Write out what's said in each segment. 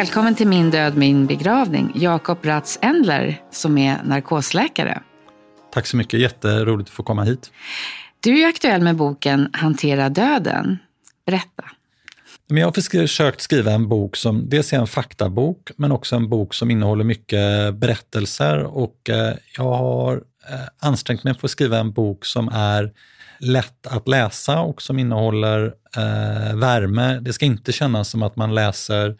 Välkommen till Min död, min begravning, Jakob Ratz Endler som är narkosläkare. Tack så mycket, jätteroligt att få komma hit. Du är aktuell med boken Hantera döden. Berätta. Men jag har försökt skriva en bok som dels är en faktabok, men också en bok som innehåller mycket berättelser. Och eh, jag har eh, ansträngt mig för att skriva en bok som är lätt att läsa och som innehåller eh, värme. Det ska inte kännas som att man läser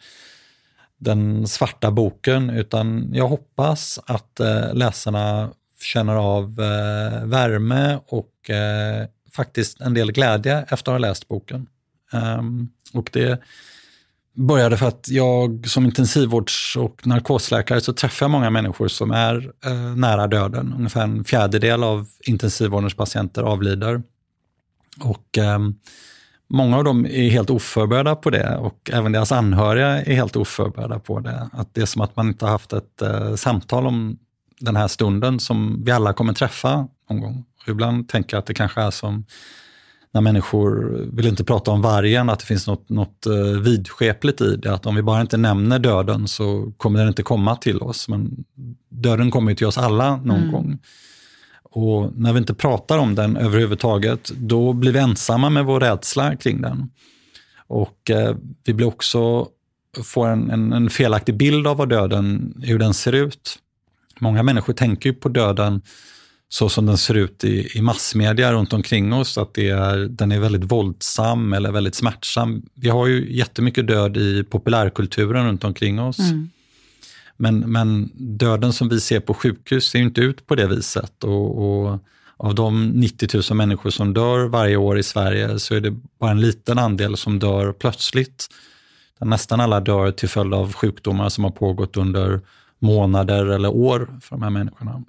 den svarta boken, utan jag hoppas att eh, läsarna känner av eh, värme och eh, faktiskt en del glädje efter att ha läst boken. Um, och det började för att jag som intensivvårds och narkosläkare så träffar jag många människor som är eh, nära döden. Ungefär en fjärdedel av intensivvårdens patienter avlider. Och ehm, Många av dem är helt oförberedda på det och även deras anhöriga är helt oförberedda på det. Att det är som att man inte har haft ett eh, samtal om den här stunden som vi alla kommer träffa någon gång. Och ibland tänker jag att det kanske är som när människor vill inte prata om vargen, att det finns något, något eh, vidskepligt i det. Att om vi bara inte nämner döden så kommer den inte komma till oss. Men döden kommer ju till oss alla någon mm. gång. Och när vi inte pratar om den överhuvudtaget, då blir vi ensamma med vår rädsla kring den. Och eh, vi blir också, får en, en, en, felaktig bild av vad döden, hur den ser ut. Många människor tänker ju på döden så som den ser ut i, i massmedia runt omkring oss, att det är, den är väldigt våldsam eller väldigt smärtsam. Vi har ju jättemycket död i populärkulturen runt omkring oss. Mm. Men, men döden som vi ser på sjukhus ser inte ut på det viset. Och, och, av de 90 000 människor som dör varje år i Sverige så är det bara en liten andel som dör plötsligt. Nästan alla dör till följd av sjukdomar som har pågått under månader eller år för de här människorna.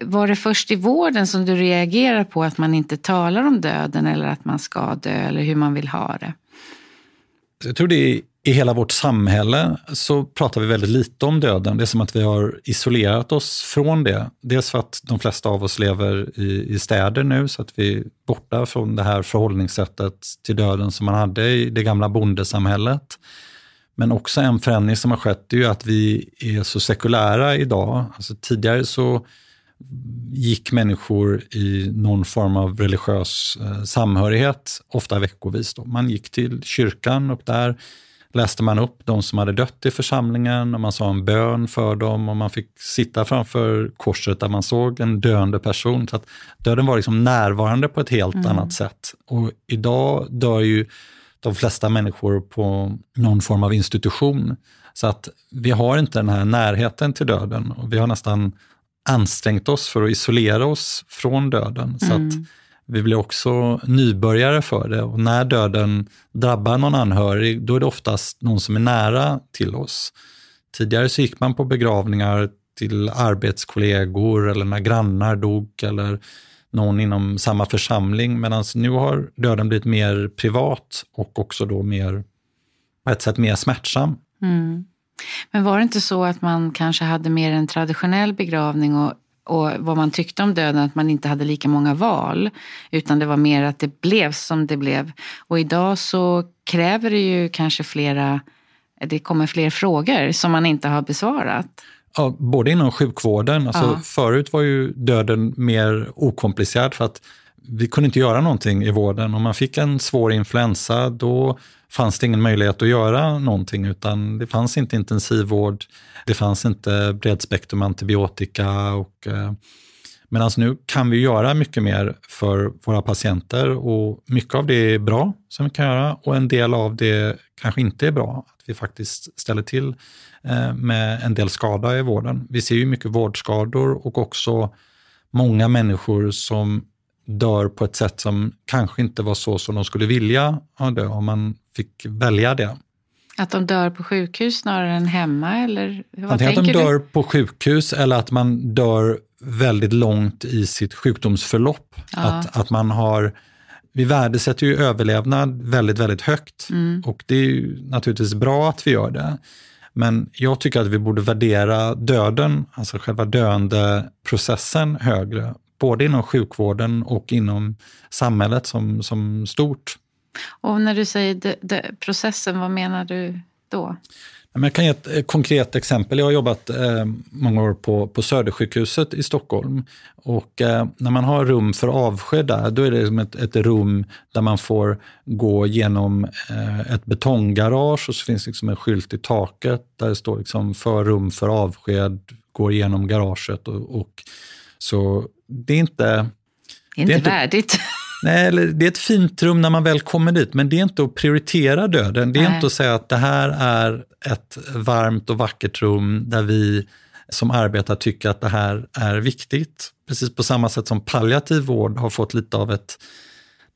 Var det först i vården som du reagerar på att man inte talar om döden eller att man ska dö eller hur man vill ha det? Jag tror det i hela vårt samhälle så pratar vi väldigt lite om döden. Det är som att vi har isolerat oss från det. Dels för att de flesta av oss lever i, i städer nu, så att vi är borta från det här förhållningssättet till döden som man hade i det gamla bondesamhället. Men också en förändring som har skett är ju att vi är så sekulära idag. Alltså tidigare så gick människor i någon form av religiös eh, samhörighet, ofta veckovis. Då. Man gick till kyrkan och där läste man upp de som hade dött i församlingen och man sa en bön för dem och man fick sitta framför korset där man såg en döende person. Så att döden var liksom närvarande på ett helt mm. annat sätt. Och idag dör ju de flesta människor på någon form av institution. Så att vi har inte den här närheten till döden och vi har nästan ansträngt oss för att isolera oss från döden. Så mm. att vi blir också nybörjare för det och när döden drabbar någon anhörig, då är det oftast någon som är nära till oss. Tidigare så gick man på begravningar till arbetskollegor eller när grannar dog eller någon inom samma församling, medan nu har döden blivit mer privat och också då mer, på ett sätt mer smärtsam. Mm. Men var det inte så att man kanske hade mer en traditionell begravning och och vad man tyckte om döden, att man inte hade lika många val. Utan det var mer att det blev som det blev. Och idag så kräver det ju kanske flera, det kommer fler frågor som man inte har besvarat. Ja, både inom sjukvården, alltså ja. förut var ju döden mer okomplicerad för att vi kunde inte göra någonting i vården. Om man fick en svår influensa, då fanns det ingen möjlighet att göra någonting, utan det fanns inte intensivvård, det fanns inte bredspektrum antibiotika. Och, eh, Medan nu kan vi göra mycket mer för våra patienter och mycket av det är bra som vi kan göra och en del av det kanske inte är bra. vi faktiskt ställer till eh, med en del skada i vården. Vi ser ju mycket vårdskador och också många människor som dör på ett sätt som kanske inte var så som de skulle vilja dö om man fick välja det. Att de dör på sjukhus snarare än hemma? Eller vad Antingen att de dör du? på sjukhus eller att man dör väldigt långt i sitt sjukdomsförlopp. Ja. Att, att man har, vi värdesätter ju överlevnad väldigt, väldigt högt mm. och det är ju naturligtvis bra att vi gör det. Men jag tycker att vi borde värdera döden, alltså själva döendeprocessen högre, både inom sjukvården och inom samhället som, som stort. Och när du säger de, de, processen, vad menar du då? Jag kan ge ett eh, konkret exempel. Jag har jobbat eh, många år på, på Södersjukhuset i Stockholm. Och eh, när man har rum för avsked där, då är det som ett, ett rum där man får gå genom ett betonggarage och så finns liksom en skylt i taket där det står liksom för rum för avsked, går igenom garaget. Och, och så det är inte... Det är inte, det är inte värdigt. Nej, det är ett fint rum när man väl kommer dit, men det är inte att prioritera döden. Det är Nej. inte att säga att det här är ett varmt och vackert rum där vi som arbetar tycker att det här är viktigt. Precis på samma sätt som palliativ vård har fått lite av ett,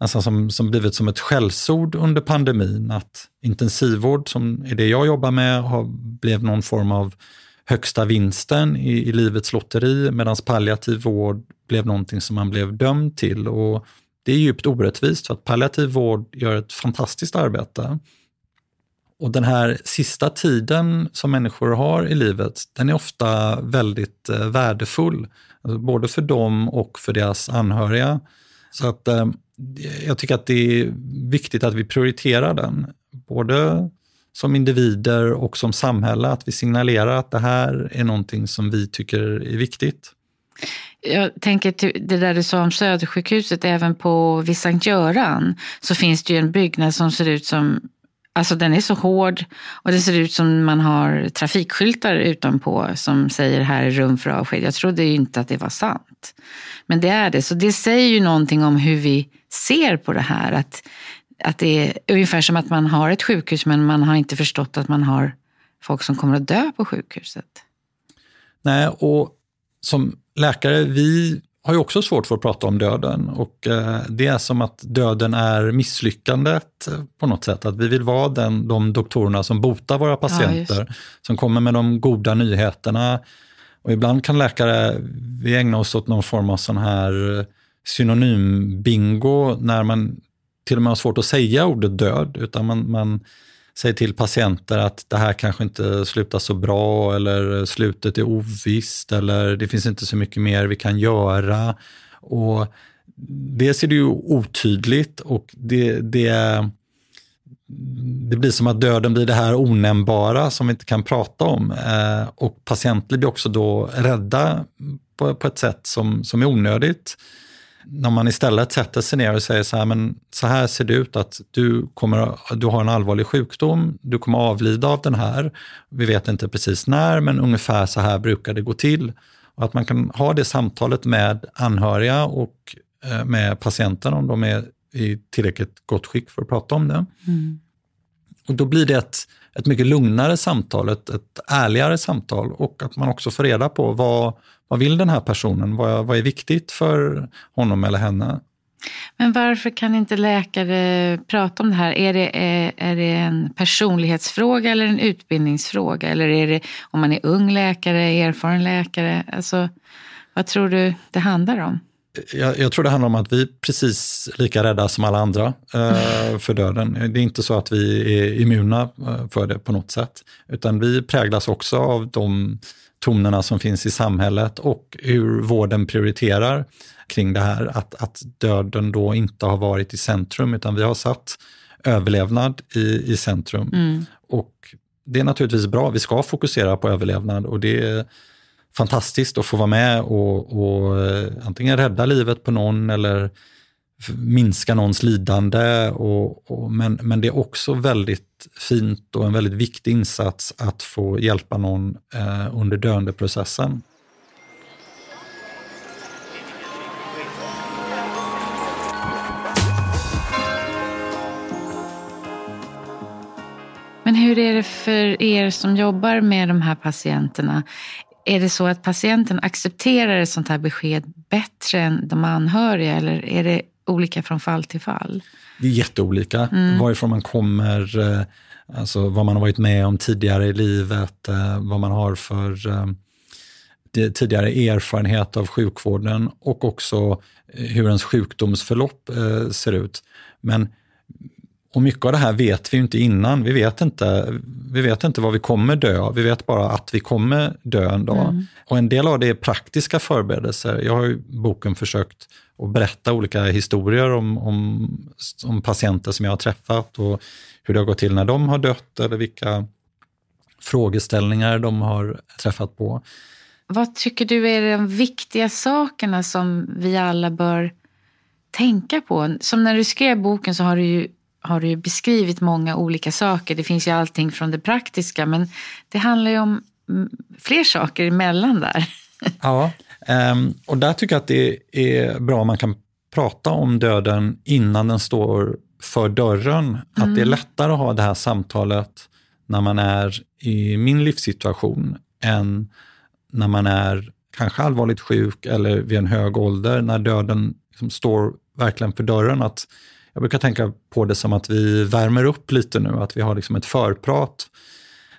nästan som, som blivit som ett skällsord under pandemin. Att intensivvård, som är det jag jobbar med, har, blev någon form av högsta vinsten i, i livets lotteri, medan palliativ vård blev någonting som man blev dömd till. Och det är djupt orättvist för att palliativ vård gör ett fantastiskt arbete. Och den här sista tiden som människor har i livet, den är ofta väldigt eh, värdefull. Alltså både för dem och för deras anhöriga. Så att eh, jag tycker att det är viktigt att vi prioriterar den. Både som individer och som samhälle, att vi signalerar att det här är någonting som vi tycker är viktigt. Jag tänker det där du sa om Södersjukhuset, även på vid Sankt Göran så finns det ju en byggnad som ser ut som Alltså den är så hård och det ser ut som man har trafikskyltar utanpå som säger här är rum för avsked. Jag trodde ju inte att det var sant. Men det är det. Så det säger ju någonting om hur vi ser på det här. Att, att det är ungefär som att man har ett sjukhus men man har inte förstått att man har folk som kommer att dö på sjukhuset. Nej, och som läkare, vi har ju också svårt för att prata om döden och eh, det är som att döden är misslyckandet på något sätt. Att vi vill vara den, de doktorerna som botar våra patienter, ja, som kommer med de goda nyheterna. Och ibland kan läkare, vi ägna oss åt någon form av sån här synonymbingo när man till och med har svårt att säga ordet död, utan man, man säger till patienter att det här kanske inte slutar så bra eller slutet är ovisst eller det finns inte så mycket mer vi kan göra. Och dels är det ju otydligt och det, det, det blir som att döden blir det här onämnbara som vi inte kan prata om. Eh, och patienter blir också då rädda på, på ett sätt som, som är onödigt när man istället sätter sig ner och säger så här, men så här ser det ut att du, kommer, du har en allvarlig sjukdom, du kommer avlida av den här. Vi vet inte precis när, men ungefär så här brukar det gå till. Och att man kan ha det samtalet med anhöriga och eh, med patienten om de är i tillräckligt gott skick för att prata om det. Mm. Och då blir det ett, ett mycket lugnare samtal, ett, ett ärligare samtal och att man också får reda på vad, vad vill den här personen? Vad, vad är viktigt för honom eller henne? Men varför kan inte läkare prata om det här? Är det, är, är det en personlighetsfråga eller en utbildningsfråga? Eller är det om man är ung läkare, erfaren läkare? Alltså, vad tror du det handlar om? Jag, jag, tror det handlar om att vi är precis lika rädda som alla andra eh, för döden. Det är inte så att vi är immuna eh, för det på något sätt, utan vi präglas också av de tonerna som finns i samhället och hur vården prioriterar kring det här. Att, att döden då inte har varit i centrum, utan vi har satt överlevnad i, i centrum. Mm. Och det är naturligtvis bra, vi ska fokusera på överlevnad och det är fantastiskt att få vara med och, och eh, antingen rädda livet på någon eller minska någons lidande. Och, och, men, men det är också väldigt fint och en väldigt viktig insats att få hjälpa någon eh, under döendeprocessen. Men hur är det för er som jobbar med de här patienterna? Är det så att patienten accepterar ett sånt här besked bättre än de anhöriga eller är det olika från fall till fall? Det är jätteolika. Mm. Varifrån man kommer, eh, alltså vad man har varit med om tidigare i livet, eh, vad man har för eh, tidigare erfarenhet av sjukvården och också hur ens sjukdomsförlopp ser ut. Men och mycket av det här vet vi inte innan. Vi vet inte, vi vet inte vad vi kommer dö av. Vi vet bara att vi kommer dö en dag. Mm. Och en del av det är praktiska förberedelser. Jag har i boken försökt att berätta olika historier om, om, om patienter som jag har träffat och hur det har gått till när de har dött eller vilka frågeställningar de har träffat på. Vad tycker du är de viktiga sakerna som vi alla bör tänka på? Som när du skrev boken så har du ju har du beskrivit många olika saker. Det finns ju allting från det praktiska men det handlar ju om mm, fler saker emellan där. Ja, ehm, och där tycker jag att det är bra om man kan prata om döden innan den står för dörren. Mm. Att det är mm. lättare att ha det här samtalet när man är i min livssituation än när man är kanske allvarligt sjuk eller vid en hög ålder, när döden liksom står verkligen för dörren. Att jag brukar tänka på det som att vi värmer upp lite nu, att vi har liksom ett förprat.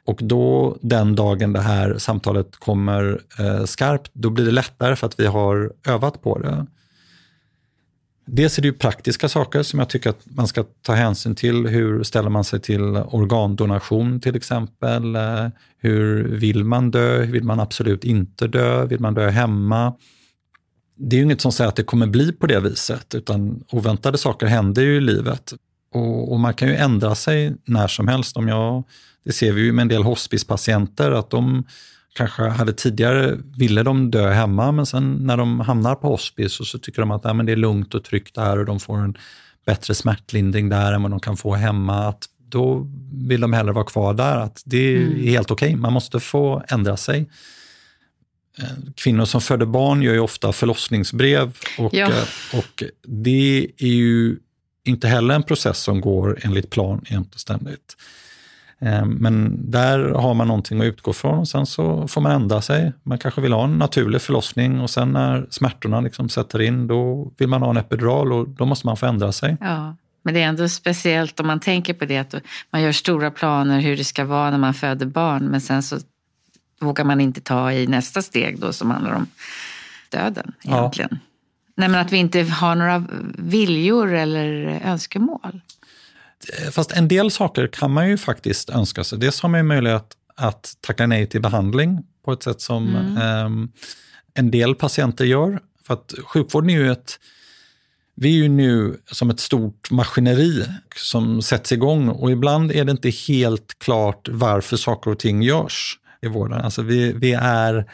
Och då den dagen det här samtalet kommer eh, skarpt, då blir det lättare för att vi har övat på det. Dels är det ju praktiska saker som jag tycker att man ska ta hänsyn till. Hur ställer man sig till organdonation till exempel? Eh, hur vill man dö? Hur vill man absolut inte dö? Vill man dö hemma? Det är ju inget som säger att det kommer bli på det viset, utan oväntade saker händer ju i livet. Och, och, man kan ju ändra sig när som helst. Om jag, det ser vi ju med en del hospicepatienter, att de kanske hade tidigare, ville de dö hemma, men sen när de hamnar på hospice så, så tycker de att nej, men det är lugnt och tryggt där och de får en bättre smärtlindring där än vad de kan få hemma. Att då vill de hellre vara kvar där. Att det är mm. helt okej, okay. man måste få ändra sig. Eh, kvinnor som föder barn gör ju ofta förlossningsbrev och, ja. Eh, och det är ju inte heller en process som går enligt plan jämt och ständigt. Eh, men där har man någonting att utgå från och sen så får man ändra sig. Man kanske vill ha en naturlig förlossning och sen när smärtorna liksom sätter in, då vill man ha en epidural och då måste man få ändra sig. Ja. Men det är ändå speciellt om man tänker på det att man gör stora planer hur det ska vara när man föder barn men sen så vågar man inte ta i nästa steg då som handlar om döden egentligen. Ja. Nej, men att vi inte har några viljor eller önskemål. Fast en del saker kan man ju faktiskt önska sig. Dels har man ju möjlighet att tacka nej till behandling på ett sätt som mm. eh, en del patienter gör. För att sjukvården är ju ett vi är ju nu som ett stort maskineri som sätts igång och ibland är det inte helt klart varför saker och ting görs i vården. Alltså vi, vi är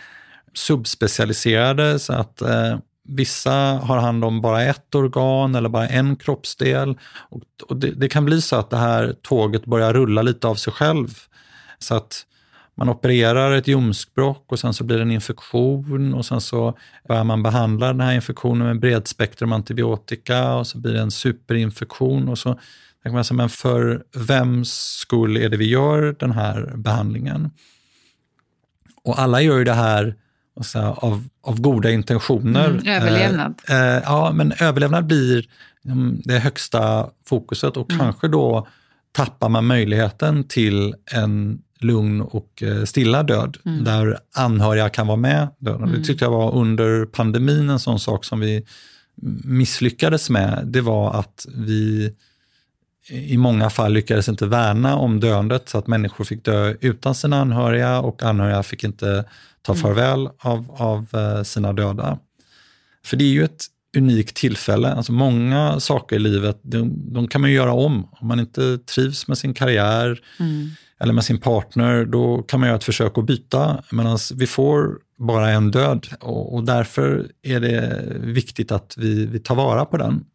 subspecialiserade så att eh, vissa har hand om bara ett organ eller bara en kroppsdel. Och, och det, det, kan bli så att det här tåget börjar rulla lite av sig själv. Så att man opererar ett ljumskbråck och sen så blir det en infektion och sen så börjar man behandla den här infektionen med bredspektrum antibiotika och så blir det en superinfektion och så tänker man sig, men för vems skull är det vi gör den här behandlingen? Och alla gör ju det här säga, av, av goda intentioner. Mm, överlevnad. Eh, eh, ja, men överlevnad blir um, det högsta fokuset och mm. kanske då tappar man möjligheten till en lugn och eh, stilla död, mm. där anhöriga kan vara med. Döden. Det mm. tyckte jag var under pandemin en sån sak som vi misslyckades med. Det var att vi i många fall lyckades inte värna om döendet så att människor fick dö utan sina anhöriga och anhöriga fick inte ta mm. farväl av, av eh, sina döda. För det är ju ett unikt tillfälle. Alltså många saker i livet, de, de kan man göra om. Om man inte trivs med sin karriär mm. eller med sin partner, då kan man göra ett försök att byta. Medan vi får bara en död och, och därför är det viktigt att vi, vi tar vara på den.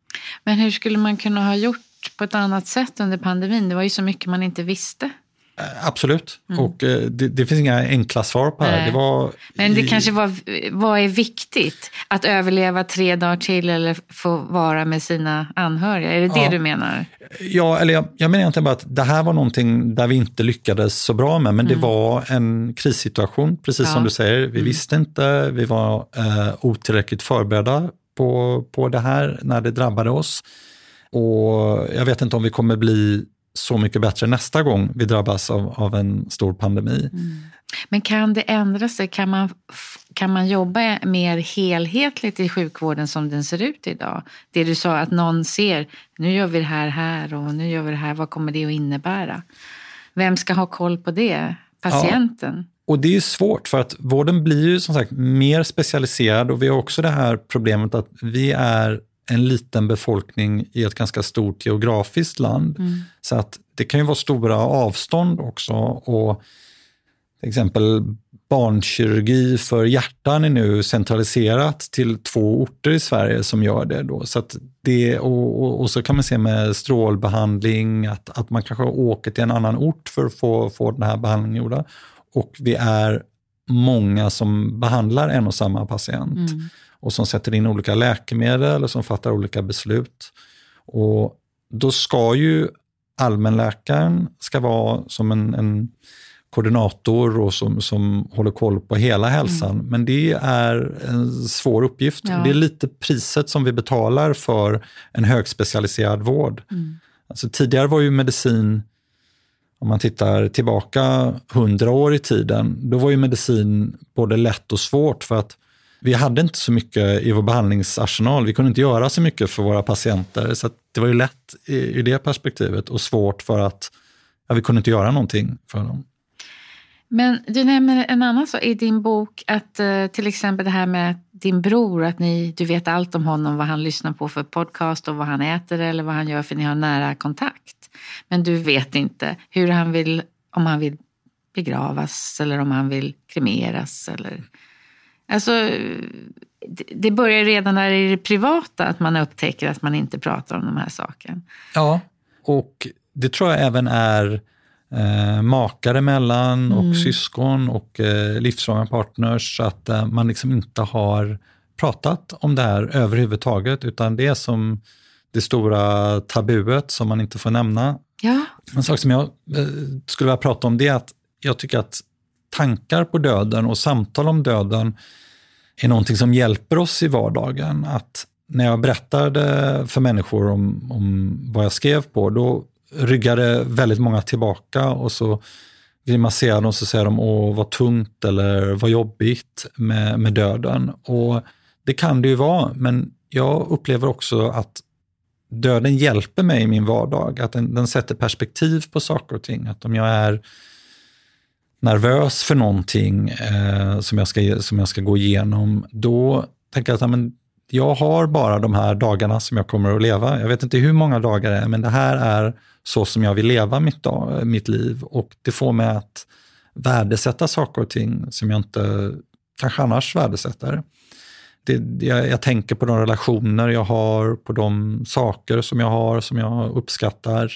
Men hur skulle man kunna ha gjort på ett annat sätt under pandemin? Det var ju så mycket man inte visste. Eh, absolut, mm. och eh, det, det, finns inga enkla svar på det här. Det var Men det i... kanske var, vad är viktigt? Att överleva tre dagar till eller få vara med sina anhöriga? Är det ja. det du menar? Ja, eller jag, jag menar egentligen bara att det här var någonting där vi inte lyckades så bra med, men mm. det var en krissituation, precis ja. som du säger. Vi mm. visste inte, vi var eh, otillräckligt förberedda på, på det här när det drabbade oss. Och jag vet inte om vi kommer bli så mycket bättre nästa gång vi drabbas av, av en stor pandemi. Mm. Men kan det ändra sig? Kan man, kan man jobba mer helhetligt i sjukvården som den ser ut idag? Det du sa, att någon ser, nu gör vi det här här och nu gör vi det här, vad kommer det att innebära? Vem ska ha koll på det? Patienten? Ja. Och det är svårt för att vården blir ju som sagt mer specialiserad och vi har också det här problemet att vi är en liten befolkning i ett ganska stort geografiskt land. Mm. Så att det kan ju vara stora avstånd också. Och till exempel barnkirurgi för hjärtan är nu centraliserat till två orter i Sverige som gör det. Då. Så det och, och, och, så kan man se med strålbehandling, att, att man kanske åker till en annan ort för att få, få den här behandlingen gjorda. Och vi är många som behandlar en och samma patient. Mm och som sätter in olika läkemedel och som fattar olika beslut. Och då ska ju allmänläkaren ska vara som en, en koordinator och som, som håller koll på hela hälsan. Mm. Men det är en svår uppgift. Ja. Det är lite priset som vi betalar för en högspecialiserad vård. Mm. Alltså, tidigare var ju medicin, om man tittar tillbaka hundra år i tiden, då var ju medicin både lätt och svårt för att vi hade inte så mycket i vår behandlingsarsenal. Vi kunde inte göra så mycket för våra patienter. Så det var ju lätt i, i det perspektivet och svårt för att ja, vi kunde inte göra någonting för dem. Men du nämner en annan sak i din bok, att eh, till exempel det här med din bror, att ni, du vet allt om honom, vad han lyssnar på för podcast och vad han äter eller vad han gör för ni har nära kontakt. Men du vet inte hur han vill, om han vill begravas eller om han vill kremeras eller Alltså, det börjar redan när det är det privata att man upptäcker att man inte pratar om de här sakerna. Ja, och det tror jag även är eh, makar emellan och mm. syskon och eh, livslånga partners, att eh, man liksom inte har pratat om det här överhuvudtaget, utan det är som det stora tabuet som man inte får nämna. Ja. En sak som jag eh, skulle vilja prata om det är att jag tycker att tankar på döden och samtal om döden är någonting som hjälper oss i vardagen. Att när jag berättade för människor om, om vad jag skrev på, då ryggade väldigt många tillbaka och så vill man se dem så säger de åh vad tungt eller vad jobbigt med, med döden. Och det kan det ju vara, men jag upplever också att döden hjälper mig i min vardag. Att den, den sätter perspektiv på saker och ting. Att om jag är nervös för någonting eh, som, jag ska, som jag ska gå igenom, då tänker jag att men, jag har bara de här dagarna som jag kommer att leva. Jag vet inte hur många dagar det är, men det här är så som jag vill leva mitt, dag, eh, mitt liv. Och det får mig att värdesätta saker och ting som jag inte kanske annars värdesätter. Det, jag, jag, tänker på de relationer jag har, på de saker som jag har, som jag uppskattar.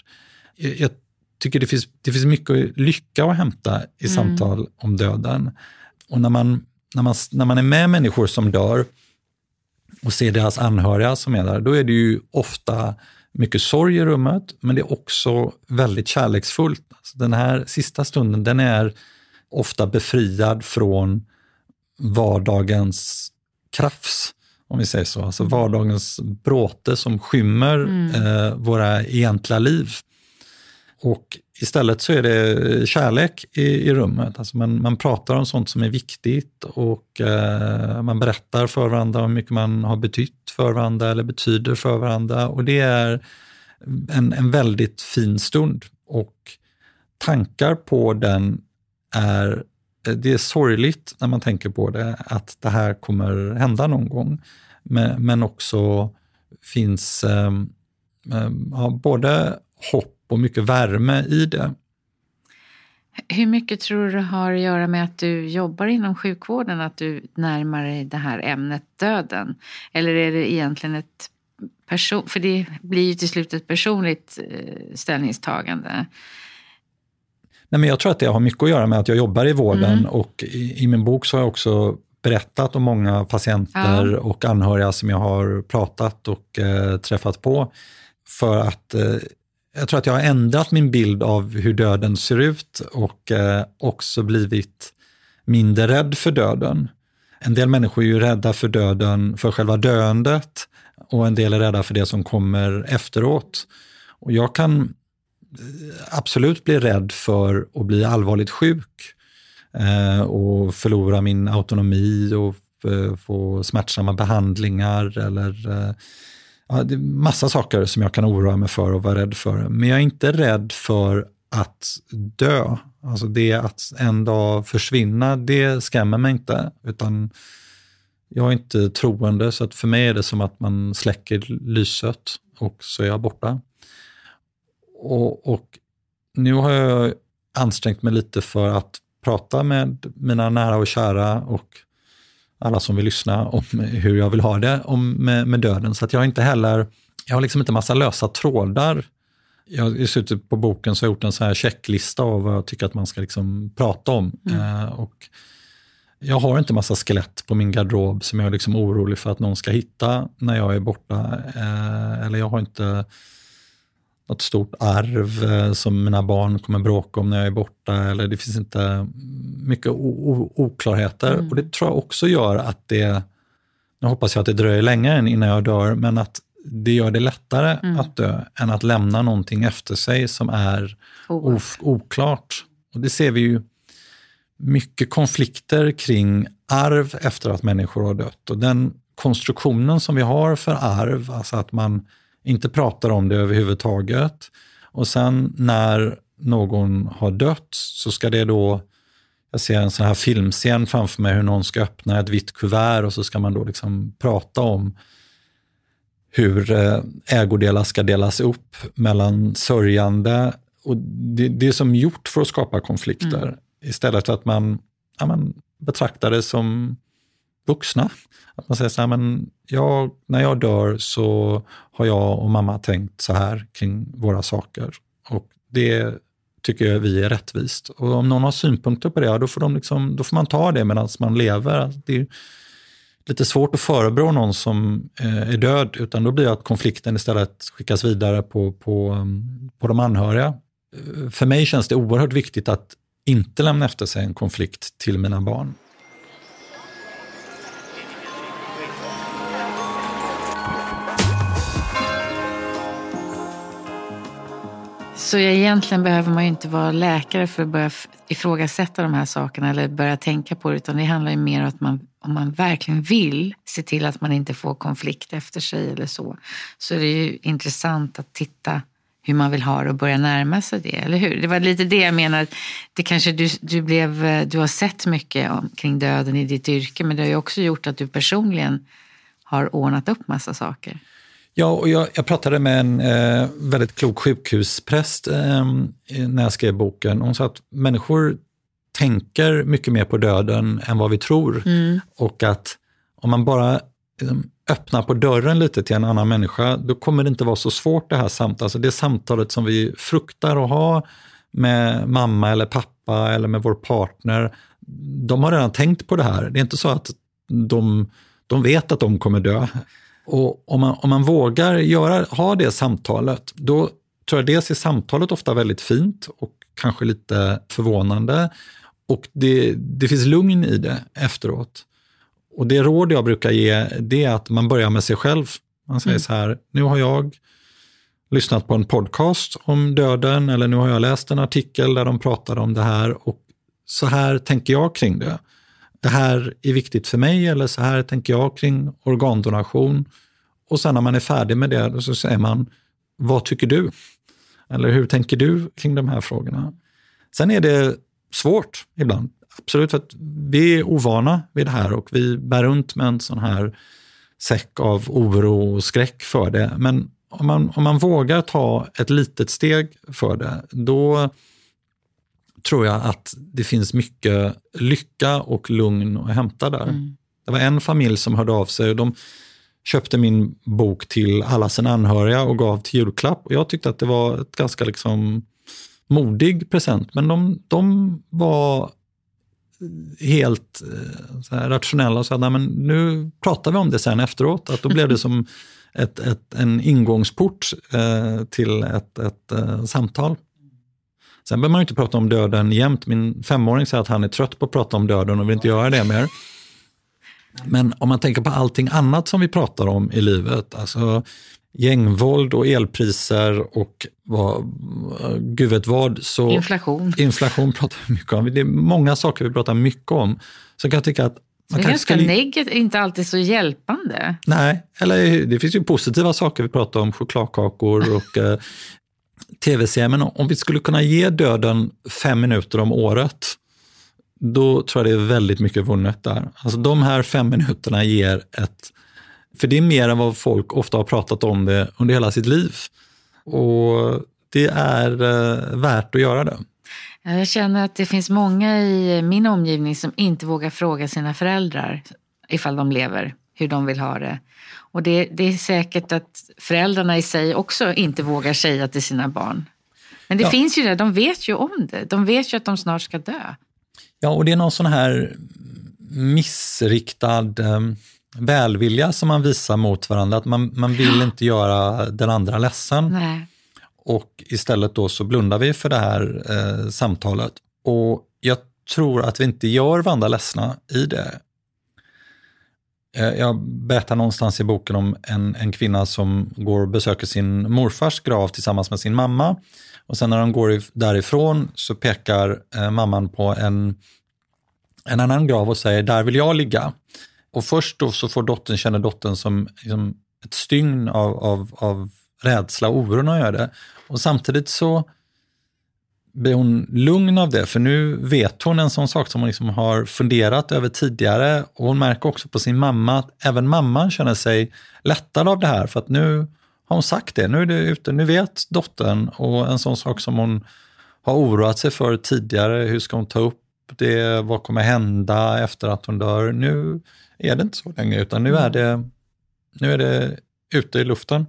Jag, jag tycker det finns, det finns mycket lycka att hämta i mm. samtal om döden. Och när man, när, man, när man är med människor som dör och ser deras anhöriga som är där, då är det ju ofta mycket sorg i rummet, men det är också väldigt kärleksfullt. Alltså den här sista stunden, den är ofta befriad från vardagens krafs, om vi säger så. Alltså vardagens bråte som skymmer mm. eh, våra egentliga liv. Och istället så är det kärlek i, i rummet. Alltså man, man pratar om sånt som är viktigt och eh, man berättar för varandra hur mycket man har betytt för varandra eller betyder för varandra. Och det är en, en väldigt fin stund. Och tankar på den är eh, det är sorgligt när man tänker på det, att det här kommer hända någon gång. Men, men också finns eh, eh, både hopp och mycket värme i det. Hur mycket tror du har att göra med att du jobbar inom sjukvården, att du närmar dig det här ämnet döden? Eller är det egentligen ett person, för det blir ju till slut ett personligt eh, ställningstagande. Nej, men jag tror att det har mycket att göra med att jag jobbar i vården mm. och i, i, min bok så har jag också berättat om många patienter ja. och anhöriga som jag har pratat och eh, träffat på. För att eh, jag tror att jag har ändrat min bild av hur döden ser ut och eh, också blivit mindre rädd för döden. En del människor är ju rädda för döden, för själva döendet och en del är rädda för det som kommer efteråt. Och jag kan eh, absolut bli rädd för att bli allvarligt sjuk eh, och förlora min autonomi och eh, få smärtsamma behandlingar eller eh, ja, det är massa saker som jag kan oroa mig för och vara rädd för. Men jag är inte rädd för att dö. Alltså det att en dag försvinna, det skrämmer mig inte. Utan jag är inte troende, så att för mig är det som att man släcker lyset och så är jag borta. Och, och nu har jag ansträngt mig lite för att prata med mina nära och kära och alla som vill lyssna om hur jag vill ha det om, med, med döden. Så att jag har inte heller, jag har liksom inte massa lösa trådar. Jag, I slutet på boken så har jag gjort en så här checklista av vad jag tycker att man ska liksom prata om. Mm. Eh, och jag har inte massa skelett på min garderob som jag är liksom orolig för att någon ska hitta när jag är borta. Eh, eller jag har inte något stort arv eh, som mina barn kommer bråka om när jag är borta. Eller det finns inte mycket oklarheter. Mm. Och det tror jag också gör att det, nu hoppas jag att det dröjer länge innan jag dör, men att det gör det lättare mm. att dö än att lämna någonting efter sig som är oklart. Och det ser vi ju mycket konflikter kring arv efter att människor har dött. Och den konstruktionen som vi har för arv, alltså att man inte pratar om det överhuvudtaget. Och sen när någon har dött så ska det då, jag ser en sån här filmscen framför mig hur någon ska öppna ett vitt kuvert och så ska man då liksom prata om hur eh, ägodelar ska delas upp mellan sörjande. Och det, det är som gjort för att skapa konflikter. Mm. Istället för att man, ja, man betraktar det som vuxna. Att man säger så här, men jag, när jag dör så har jag och mamma tänkt så här kring våra saker. Och det tycker vi är rättvist. Och om någon har synpunkter på det, då får, de liksom, då får man ta det medan man lever. Alltså, det är lite svårt att förebrå någon som eh, är död, utan då blir det att konflikten istället skickas vidare på, på, mm, på de anhöriga. Eh, för mig känns det oerhört viktigt att inte lämna efter sig en konflikt till mina barn. Så egentligen behöver man ju inte vara läkare för att börja ifrågasätta de här sakerna eller börja tänka på det, utan det handlar ju mer om att man, om man verkligen vill se till att man inte får konflikt efter sig eller så, så är det ju intressant att titta hur man vill ha det och börja närma sig det, eller hur? Det var lite det jag menar, det kanske du, du, blev, eh, du har sett mycket om, kring döden i ditt yrke, men det har ju också gjort att du personligen har ordnat upp massa saker. Ja, och jag, jag pratade med en eh, väldigt klok sjukhuspräst eh, när jag skrev boken. Hon sa att människor tänker mycket mer på döden än vad vi tror. Mm. Och att om man bara liksom, öppnar på dörren lite till en annan människa, då kommer det inte vara så svårt det här samtalet. Alltså det samtalet som vi fruktar att ha med mamma eller pappa eller med vår partner, de har redan tänkt på det här. Det är inte så att de, de vet att de kommer dö. Och om man, om man vågar göra, ha det samtalet, då tror jag dels är samtalet ofta väldigt fint och kanske lite förvånande. Och det, det finns lugn i det efteråt. Och det råd jag brukar ge, det är att man börjar med sig själv. Man säger mm. så här, nu har jag lyssnat på en podcast om döden eller nu har jag läst en artikel där de pratar om det här och så här tänker jag kring det det här är viktigt för mig eller så här tänker jag kring organdonation. Och sen när man är färdig med det så säger man, vad tycker du? Eller hur tänker du kring de här frågorna? Sen är det svårt ibland, absolut, för att vi är ovana vid det här och vi bär runt med en sån här säck av oro och skräck för det. Men om man, om man vågar ta ett litet steg för det, då tror jag att det finns mycket lycka och lugn att hämta där. Mm. Det var en familj som hörde av sig och de köpte min bok till alla sina anhöriga och gav till julklapp. Och jag tyckte att det var ett ganska liksom modig present, men de, de var helt eh, rationella och sa att nu pratar vi om det sen efteråt. Att då blev det som ett, ett, en ingångsport eh, till ett, ett eh, samtal. Sen behöver man inte prata om döden jämt. Min femåring säger att han är trött på att prata om döden och vill inte göra det mer. Men om man tänker på allting annat som vi pratar om i livet, alltså gängvåld och elpriser och vad, gud vet vad. Så inflation. Inflation pratar vi mycket om. Det är många saker vi pratar mycket om. Så kan jag tycka att man det är ganska skulle... negativt, inte alltid så hjälpande. Nej, eller det finns ju positiva saker vi pratar om, chokladkakor och tv-serier. Men om vi skulle kunna ge döden fem minuter om året, då tror jag det är väldigt mycket vunnet där. Alltså de här fem minuterna ger ett... För det är mer än vad folk ofta har pratat om det under hela sitt liv. Och det är eh, värt att göra det. Jag känner att det finns många i min omgivning som inte vågar fråga sina föräldrar ifall de lever, hur de vill ha det. Och det, det är säkert att föräldrarna i sig också inte vågar säga till sina barn. Men det ja. finns ju det, de vet ju om det. De vet ju att de snart ska dö. Ja, och det är någon sån här missriktad eh, välvilja som man visar mot varandra. Att man, man vill inte göra den andra ledsen. Nej. Och istället då så blundar vi för det här eh, samtalet. Och jag tror att vi inte gör varandra ledsna i det. Eh, jag berättar någonstans i boken om en, en kvinna som går och besöker sin morfars grav tillsammans med sin mamma. Och sen när de går därifrån så pekar eh, mamman på en, en annan grav och säger där vill jag ligga. Och först då så får dottern, känner dottern som liksom ett stygn av, av, av rädsla och oro när hon gör det. Och samtidigt så blir hon lugn av det, för nu vet hon en sån sak som hon liksom har funderat över tidigare. Och hon märker också på sin mamma att även mamman känner sig lättad av det här, för att nu har hon sagt det. Nu är det ute, nu vet dottern. Och en sån sak som hon har oroat sig för tidigare, hur ska hon ta upp det, vad kommer hända efter att hon dör? Nu är det inte så länge, utan nu är det, nu är det ute i luften.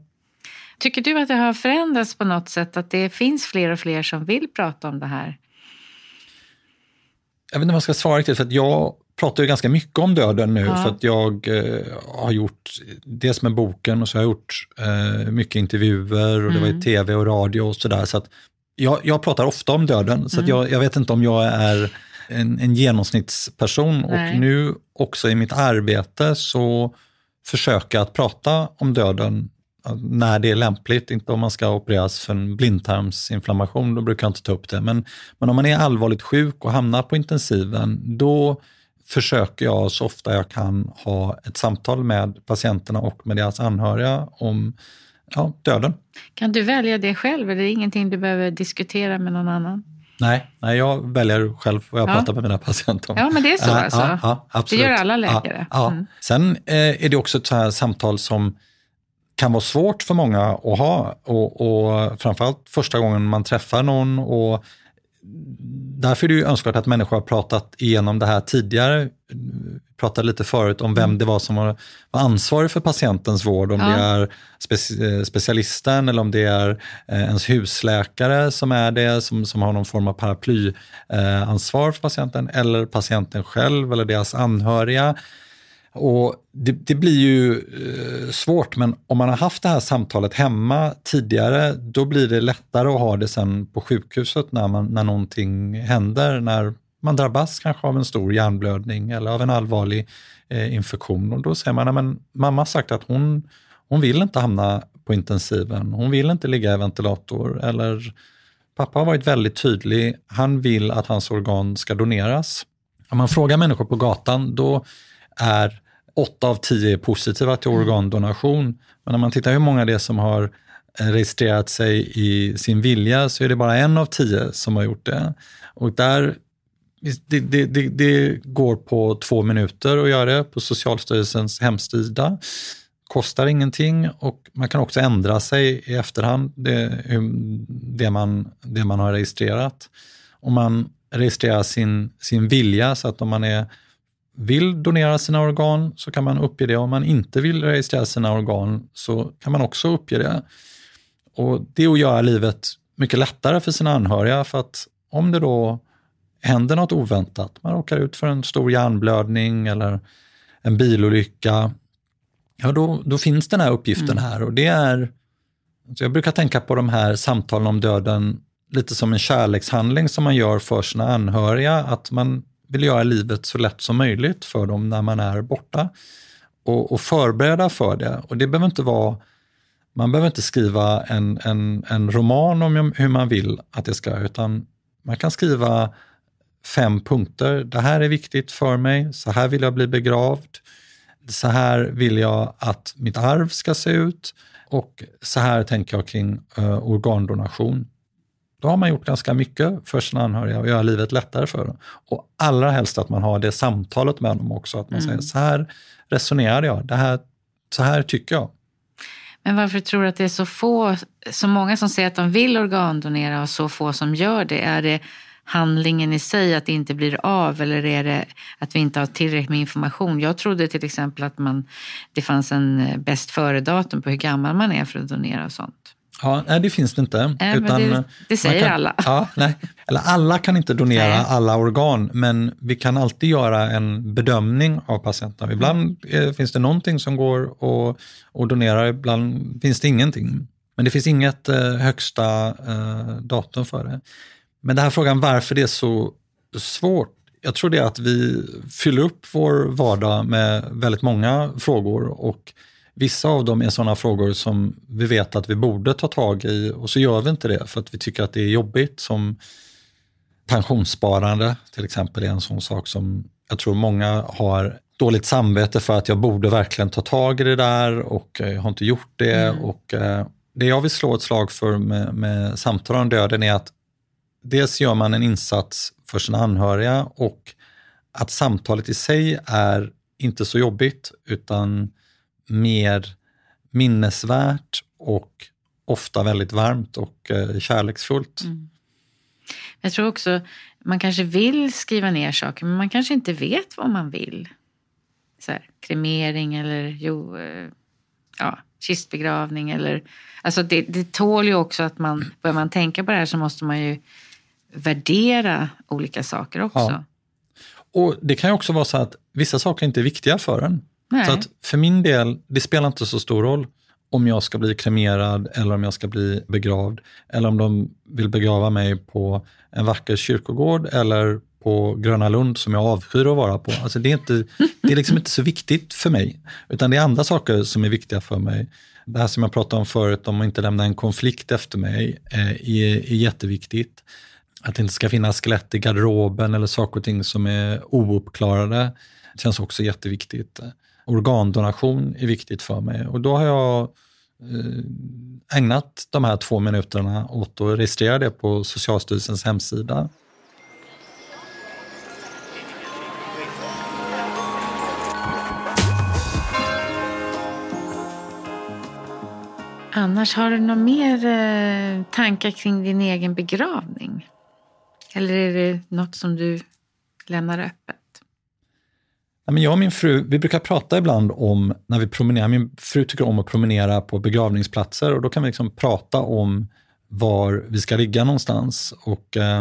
Tycker du att det har förändrats på något sätt? Att det finns fler och fler som vill prata om det här? Jag vet inte vad jag ska svara riktigt, för att jag pratar ju ganska mycket om döden nu, ja. för att jag eh, har gjort, dels med boken, och så har jag gjort eh, mycket intervjuer, och mm. det var i mm. tv och radio och sådär. Så att jag, jag pratar ofta om döden, så mm. jag, jag, vet inte om jag är en, en genomsnittsperson. Nej. Och nu också i mitt arbete så försöker jag att prata om döden när det är lämpligt, inte om man ska opereras för en blindtarmsinflammation, då brukar jag inte ta upp det. Men, men om man är allvarligt sjuk och hamnar på intensiven, då försöker jag så ofta jag kan ha ett samtal med patienterna och med deras anhöriga om ja, döden. Kan du välja det själv? Eller är det ingenting du behöver diskutera med någon annan? Nej, nej jag väljer själv vad jag ja. pratar med mina patienter om. Ja, men det är så äh, alltså? Ja, ja, absolut. Det gör alla läkare? Ja, mm. Sen eh, är det också ett samtal som kan vara svårt för många att ha och, och framförallt första gången man träffar någon. och Därför är det ju önskvärt att människor har pratat igenom det här tidigare. Vi pratade lite förut om vem mm. det var som var, var ansvarig för patientens vård. Om ja. det är speci specialisten eller om det är eh, ens husläkare som är det, som, som har någon form av paraplyansvar eh, för patienten. Eller patienten själv eller deras anhöriga. Och det, det, blir ju eh, svårt, men om man har haft det här samtalet hemma tidigare, då blir det lättare att ha det sen på sjukhuset när, man, när någonting händer, när man drabbas kanske av en stor hjärnblödning eller av en allvarlig eh, infektion. Och då säger man, men mamma har sagt att hon, hon vill inte hamna på intensiven, hon vill inte ligga i ventilator. Eller pappa har varit väldigt tydlig, han vill att hans organ ska doneras. Om man frågar människor på gatan, då är åtta av tio är positiva till mm. organdonation. Men när man tittar hur många det är som har eh, registrerat sig i sin vilja så är det bara en av tio som har gjort det. Och där, det, det, det, det går på två minuter att göra det på Socialstyrelsens hemsida. Kostar ingenting och man kan också ändra sig i efterhand, det, det, man, det man har registrerat. Om man registrerar sin, sin vilja så att om man är vill donera sina organ så kan man uppge det. Om man inte vill registrera sina organ så kan man också uppge det. Och Det är att göra livet mycket lättare för sina anhöriga för att om det då händer något oväntat, man råkar ut för en stor hjärnblödning eller en bilolycka, ja då, då finns den här uppgiften mm. här och det är, alltså jag brukar tänka på de här samtalen om döden lite som en kärlekshandling som man gör för sina anhöriga, att man vill göra livet så lätt som möjligt för dem när man är borta och, och förbereda för det. Och det behöver inte vara man behöver inte skriva en, en, en roman om hur man vill att det ska, utan man kan skriva fem punkter. Det här är viktigt för mig, så här vill jag bli begravd, så här vill jag att mitt arv ska se ut och så här tänker jag kring uh, organdonation. Då har man gjort ganska mycket för sina anhöriga och göra livet lättare för dem. Och allra helst att man har det samtalet med dem också, att man mm. säger så här resonerar jag, det här, så här tycker jag. Men varför tror du att det är så få, så många som säger att de vill organdonera och så få som gör det? Är det handlingen i sig, att det inte blir av eller är det att vi inte har tillräckligt med information? Jag trodde till exempel att man, det fanns en eh, bäst före-datum på hur gammal man är för att donera och sånt. Ja, nej, det finns det inte. Äh, utan det, det säger kan, alla. Ja, nej. Eller alla kan inte donera nej. alla organ, men vi kan alltid göra en bedömning av patienterna. Ibland mm. finns det någonting som går att, att donera, ibland finns det ingenting. Men det finns inget eh, högsta eh, datum för det. Men den här frågan varför det är så svårt, jag tror det är att vi fyller upp vår vardag med väldigt många frågor och Vissa av dem är sådana frågor som vi vet att vi borde ta tag i och så gör vi inte det för att vi tycker att det är jobbigt. Som pensionssparande till exempel är en sån sak som jag tror många har dåligt samvete för att jag borde verkligen ta tag i det där och jag har inte gjort det. Mm. Och, eh, det jag vill slå ett slag för med, med samtal om döden är att dels gör man en insats för sina anhöriga och att samtalet i sig är inte så jobbigt utan mer minnesvärt och ofta väldigt varmt och eh, kärleksfullt. Mm. Jag tror också man kanske vill skriva ner saker men man kanske inte vet vad man vill. Så här, kremering eller jo, eh, ja, kistbegravning eller alltså det, det tål ju också att man börjar man tänka på det här så måste man ju värdera olika saker också. Ja. Och Det kan ju också vara så att vissa saker inte är viktiga för en. Nej. Så att för min del, det spelar inte så stor roll om jag ska bli kremerad eller om jag ska bli begravd. Eller om de vill begrava mig på en vacker kyrkogård eller på Gröna Lund som jag avskyr att vara på. Alltså det, är inte, det är liksom inte så viktigt för mig. Utan det är andra saker som är viktiga för mig. Det här som jag pratade om förut, om att inte lämna en konflikt efter mig, eh, är, är jätteviktigt. Att det inte ska finnas skelett i garderoben eller saker och ting som är ouppklarade. Det känns också jätteviktigt organdonation är viktigt för mig och då har jag eh, ägnat de här två minuterna åt att registrera det på Socialstyrelsens hemsida. Annars, har du några mer eh, tankar kring din egen begravning? Eller är det något som du lämnar öppet? Jag och min fru, vi brukar prata ibland om när vi promenerar. Min fru tycker om att promenera på begravningsplatser och då kan vi liksom prata om var vi ska ligga någonstans. Och, eh,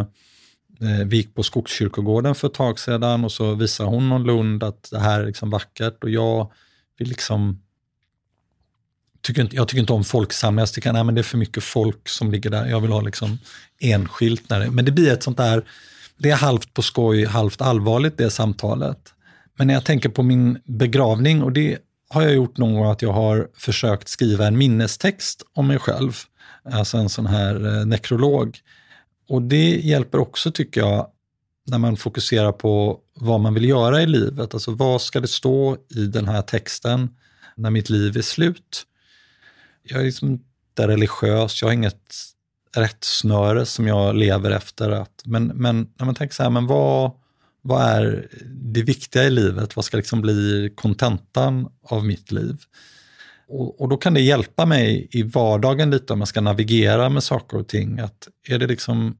eh vi gick på Skogskyrkogården för ett tag sedan och så visade hon någon Lund att det här är liksom vackert och jag vill liksom tycker inte, jag tycker inte om folksamlingar. Jag tycker att det är för mycket folk som ligger där. Jag vill ha liksom enskilt. När det, men det blir ett sånt där, det är halvt på skoj, halvt allvarligt det samtalet. Men när jag tänker på min begravning, och det har jag gjort någon gång, att jag har försökt skriva en minnestext om mig själv. Alltså en sån här eh, nekrolog. Och det hjälper också, tycker jag, när man fokuserar på vad man vill göra i livet. Alltså vad ska det stå i den här texten när mitt liv är slut? Jag är liksom inte religiös, jag har inget rättsnöre som jag lever efter. Att, men, men när man tänker så här, men vad, vad är det viktiga i livet? Vad ska liksom bli kontentan av mitt liv? Och, och, då kan det hjälpa mig i vardagen lite om jag ska navigera med saker och ting. Att är det liksom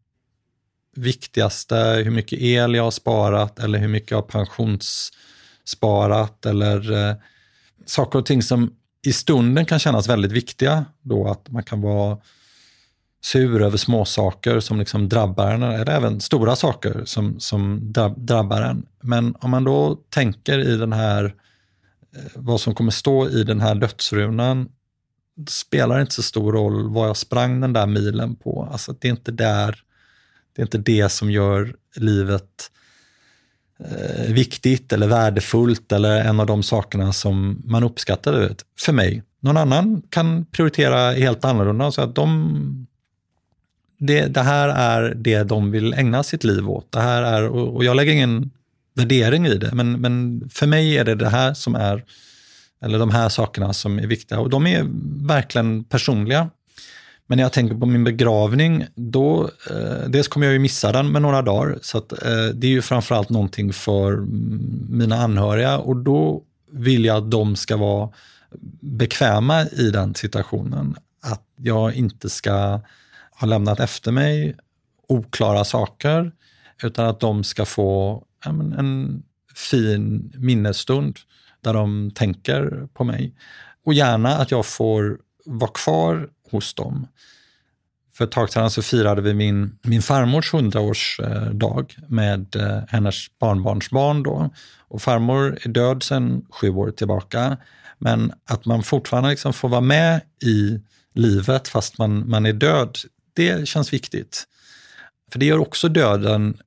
viktigaste hur mycket el jag har sparat eller hur mycket jag har pensionssparat eller eh, saker och ting som i stunden kan kännas väldigt viktiga. Då att man kan vara sur över småsaker som liksom drabbar en, eller även stora saker som, som drabbar en. Men om man då tänker i den här, eh, vad som kommer stå i den här dödsrunan, det spelar inte så stor roll vad jag sprang den där milen på. Alltså det är inte där, det är inte det som gör livet eh, viktigt eller värdefullt eller en av de sakerna som man uppskattar. För mig. Någon annan kan prioritera helt annorlunda. Så att de, det, det, här är det de vill ägna sitt liv åt. Det här är, och jag lägger ingen värdering i det, men, men för mig är det det här som är, eller de här sakerna som är viktiga. Och de är verkligen personliga. Men när jag tänker på min begravning, då, eh, dels kommer jag ju missa den med några dagar, så att, eh, det är ju framförallt någonting för mina anhöriga och då vill jag att de ska vara bekväma i den situationen. Att jag inte ska har lämnat efter mig oklara saker, utan att de ska få ja, en fin minnesstund där de tänker på mig. Och gärna att jag får vara kvar hos dem. För ett tag sedan så firade vi min, min farmors hundraårsdag med eh, hennes barnbarnsbarn. Då. Och farmor är död sedan sju år tillbaka. Men att man fortfarande liksom får vara med i livet fast man, man är död, det känns viktigt. För det gör också döden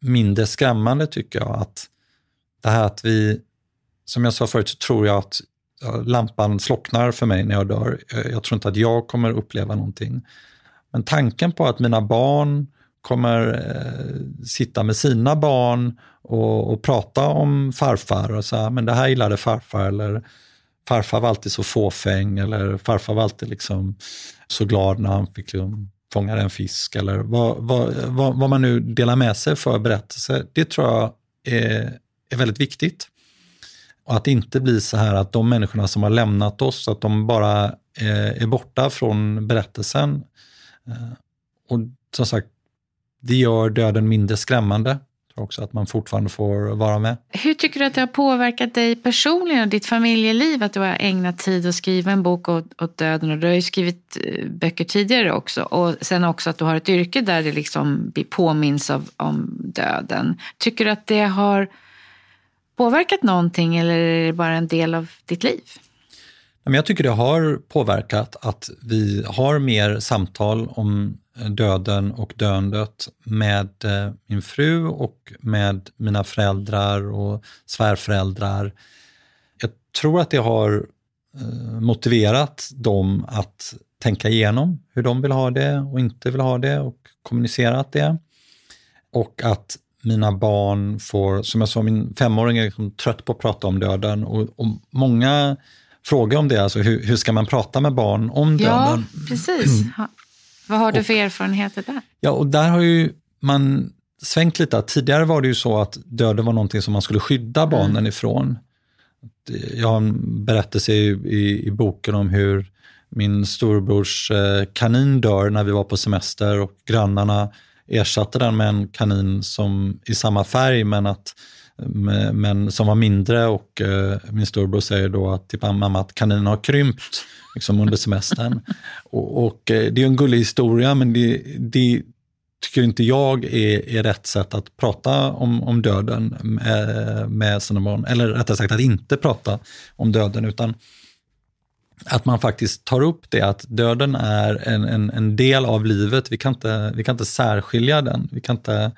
mindre skrämmande tycker jag. Att det här att vi, som jag sa förut, så tror jag att lampan slocknar för mig när jag dör. Jag tror inte att jag kommer uppleva någonting. Men tanken på att mina barn kommer eh, sitta med sina barn och, och, prata om farfar och säga, men det här gillade farfar eller farfar var alltid så fåfäng eller farfar var alltid liksom så glad när han fick liksom fånga en fisk eller vad, vad, vad, vad, man nu delar med sig för berättelse. Det tror jag är, är väldigt viktigt. Och att det inte blir så här att de människorna som har lämnat oss, att de bara är, är borta från berättelsen. Eh, och som sagt, det gör döden mindre skrämmande också att man fortfarande får vara med. Hur tycker du att det har påverkat dig personligen och ditt familjeliv att du har ägnat tid att skriva en bok åt, åt döden? Och du har ju skrivit eh, böcker tidigare också och sen också att du har ett yrke där det liksom påminns av, om döden. Tycker du att det har påverkat någonting eller är det bara en del av ditt liv? Jag tycker det har påverkat att vi har mer samtal om döden och döendet med eh, min fru och med mina föräldrar och svärföräldrar. Jag tror att det har eh, motiverat dem att tänka igenom hur de vill ha det och inte vill ha det och kommunicerat det. Och att mina barn får, som jag sa, min femåring är liksom trött på att prata om döden och, och många frågar om det, alltså hur, hur, ska man prata med barn om döden? Ja, precis. Vad har du för erfarenheter där? Ja, och där har ju man svängt lite. Tidigare var det ju så att döden var någonting som man skulle skydda mm. barnen mm. ifrån. Jag har en berättelse i, i, i, boken om hur min storbrors eh, kanin dör när vi var på semester och grannarna ersatte den med en kanin som i samma färg men, att, men som var mindre och eh, min storbror säger då att, till mamma att kaninen har krympt liksom under semestern. och, och, eh, det är en gullig historia, men det, det tycker inte jag är, är rätt sätt att prata om, om döden med, med sina barn. Eller rättare sagt att inte prata om döden, utan att man faktiskt tar upp det att döden är en, en, en del av livet. Vi kan, inte, vi kan inte särskilja den. Vi kan inte,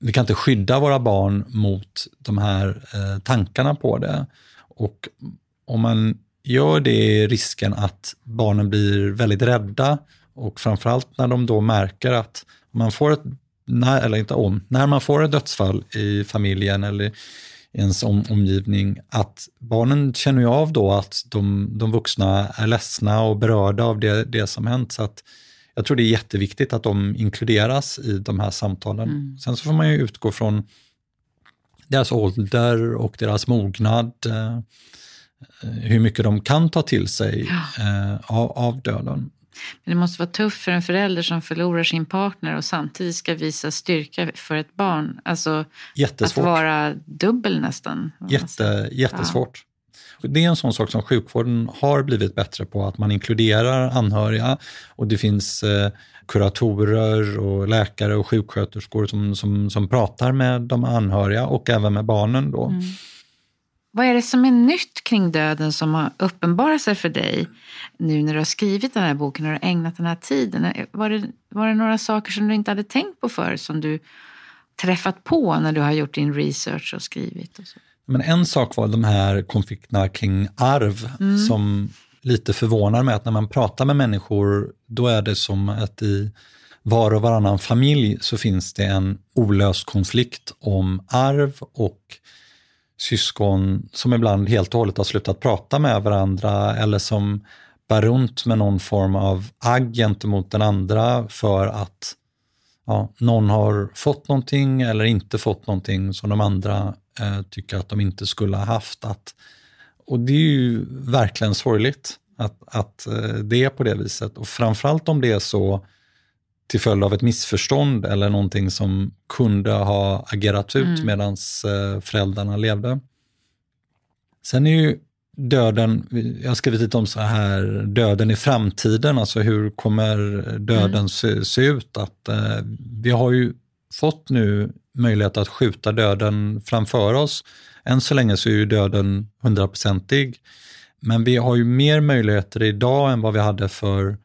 vi kan inte skydda våra barn mot de här eh, tankarna på det. Och om man gör det risken att barnen blir väldigt rädda och framförallt när de då märker att man får ett, när, eller inte om, när man får ett dödsfall i familjen eller i ens om, omgivning, att barnen känner ju av då att de, de vuxna är ledsna och berörda av det, det som hänt. Så att jag tror det är jätteviktigt att de inkluderas i de här samtalen. Mm. Sen så får man ju utgå från deras ålder och deras mognad. Eh, hur mycket de kan ta till sig ja. eh, av, av döden. Men det måste vara tufft för en förälder som förlorar sin partner och samtidigt ska visa styrka för ett barn. Alltså Jättesvårt. att vara dubbel nästan. Jätte, jättesvårt. Ja. Det är en sån sak som sjukvården har blivit bättre på, att man inkluderar anhöriga och det finns eh, kuratorer och läkare och sjuksköterskor som, som, som pratar med de anhöriga och även med barnen. Då. Mm. Vad är det som är nytt kring döden som har uppenbarat sig för dig nu när du har skrivit den här boken och ägnat den här tiden? Var det, var det några saker som du inte hade tänkt på förr som du träffat på när du har gjort din research och skrivit? Och så? Men en sak var de här konflikterna kring arv mm. som lite förvånar mig att när man pratar med människor då är det som att i var och varannan familj så finns det en olöst konflikt om arv och syskon som ibland helt och hållet har slutat prata med varandra eller som bär runt med någon form av agg gentemot den andra för att ja, någon har fått någonting eller inte fått någonting som de andra eh, tycker att de inte skulle ha haft. Att, och det är ju verkligen sorgligt att, att eh, det är på det viset. Och framförallt om det är så till följd av ett missförstånd eller någonting som kunde ha agerat ut mm. medan eh, föräldrarna levde. Sen är ju döden, jag har skrivit lite om så här, döden i framtiden, alltså hur kommer döden mm. se, se, ut? Att, eh, vi har ju fått nu möjlighet att skjuta döden framför oss. Än så länge så är ju döden hundraprocentig. Men vi har ju mer möjligheter idag än vad vi hade för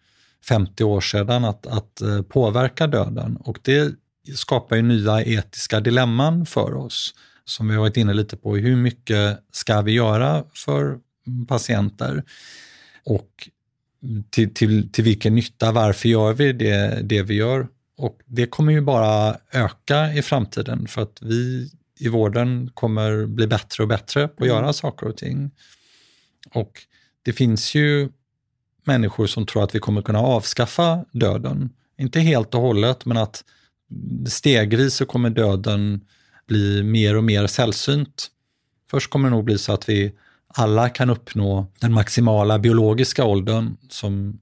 50 år sedan att, att eh, påverka döden. Och det skapar ju nya etiska dilemman för oss, som vi har varit inne lite på. Hur mycket ska vi göra för patienter? Och till, till, till vilken nytta? Varför gör vi det, det vi gör? Och det kommer ju bara öka i framtiden för att vi i vården kommer bli bättre och bättre på att mm. göra saker och ting. Och det finns ju människor som tror att vi kommer kunna avskaffa döden. Inte helt och hållet, men att stegvis så kommer döden bli mer och mer sällsynt. Först kommer det nog bli så att vi alla kan uppnå den maximala biologiska åldern som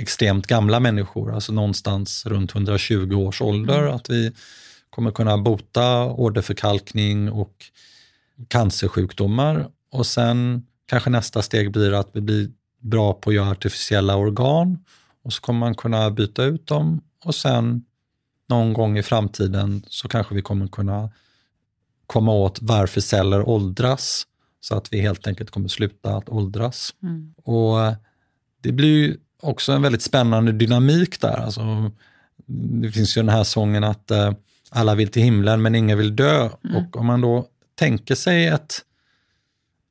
extremt gamla människor, alltså någonstans runt 120 års ålder, mm. att vi kommer kunna bota åderförkalkning och cancersjukdomar. Och sen kanske nästa steg blir att vi blir bra på att göra artificiella organ och så kommer man kunna byta ut dem och sen någon gång i framtiden så kanske vi kommer kunna komma åt varför celler åldras så att vi helt enkelt kommer sluta att åldras. Mm. Och Det blir också en väldigt spännande dynamik där. Alltså, det finns ju den här sången att eh, alla vill till himlen men ingen vill dö. Mm. Och om man då tänker sig ett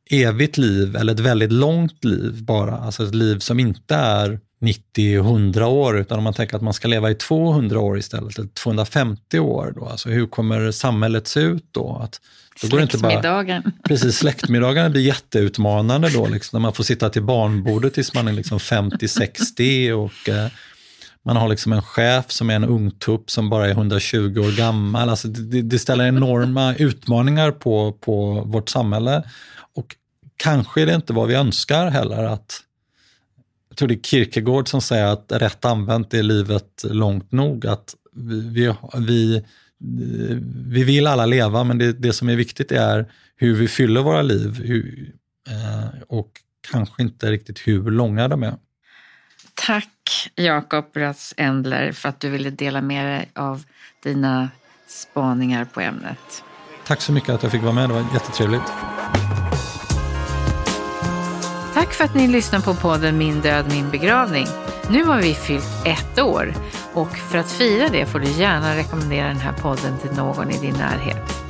evigt liv eller ett väldigt långt liv bara, alltså ett liv som inte är 90-100 år, utan om man tänker att man ska leva i 200 år istället, eller 250 år, då, alltså hur kommer samhället se ut då? Att, då går inte bara, precis, släktmiddagen blir jätteutmanande då, liksom, när man får sitta till barnbordet tills man är liksom 50-60 och eh, man har liksom en chef som är en ungtupp som bara är 120 år gammal. Alltså det, det ställer enorma utmaningar på, på vårt samhälle. Kanske är det inte vad vi önskar heller. Att, jag tror det är Kierkegaard som säger att rätt använt är livet långt nog. Att vi, vi, vi vill alla leva, men det, det som är viktigt är hur vi fyller våra liv hur, eh, och kanske inte riktigt hur långa de är. Tack Jakob Ratz Endler för att du ville dela med dig av dina spaningar på ämnet. Tack så mycket att jag fick vara med, det var jättetrevligt. Tack för att ni lyssnar på podden Min död, min begravning. Nu har vi fyllt ett år och för att fira det får du gärna rekommendera den här podden till någon i din närhet.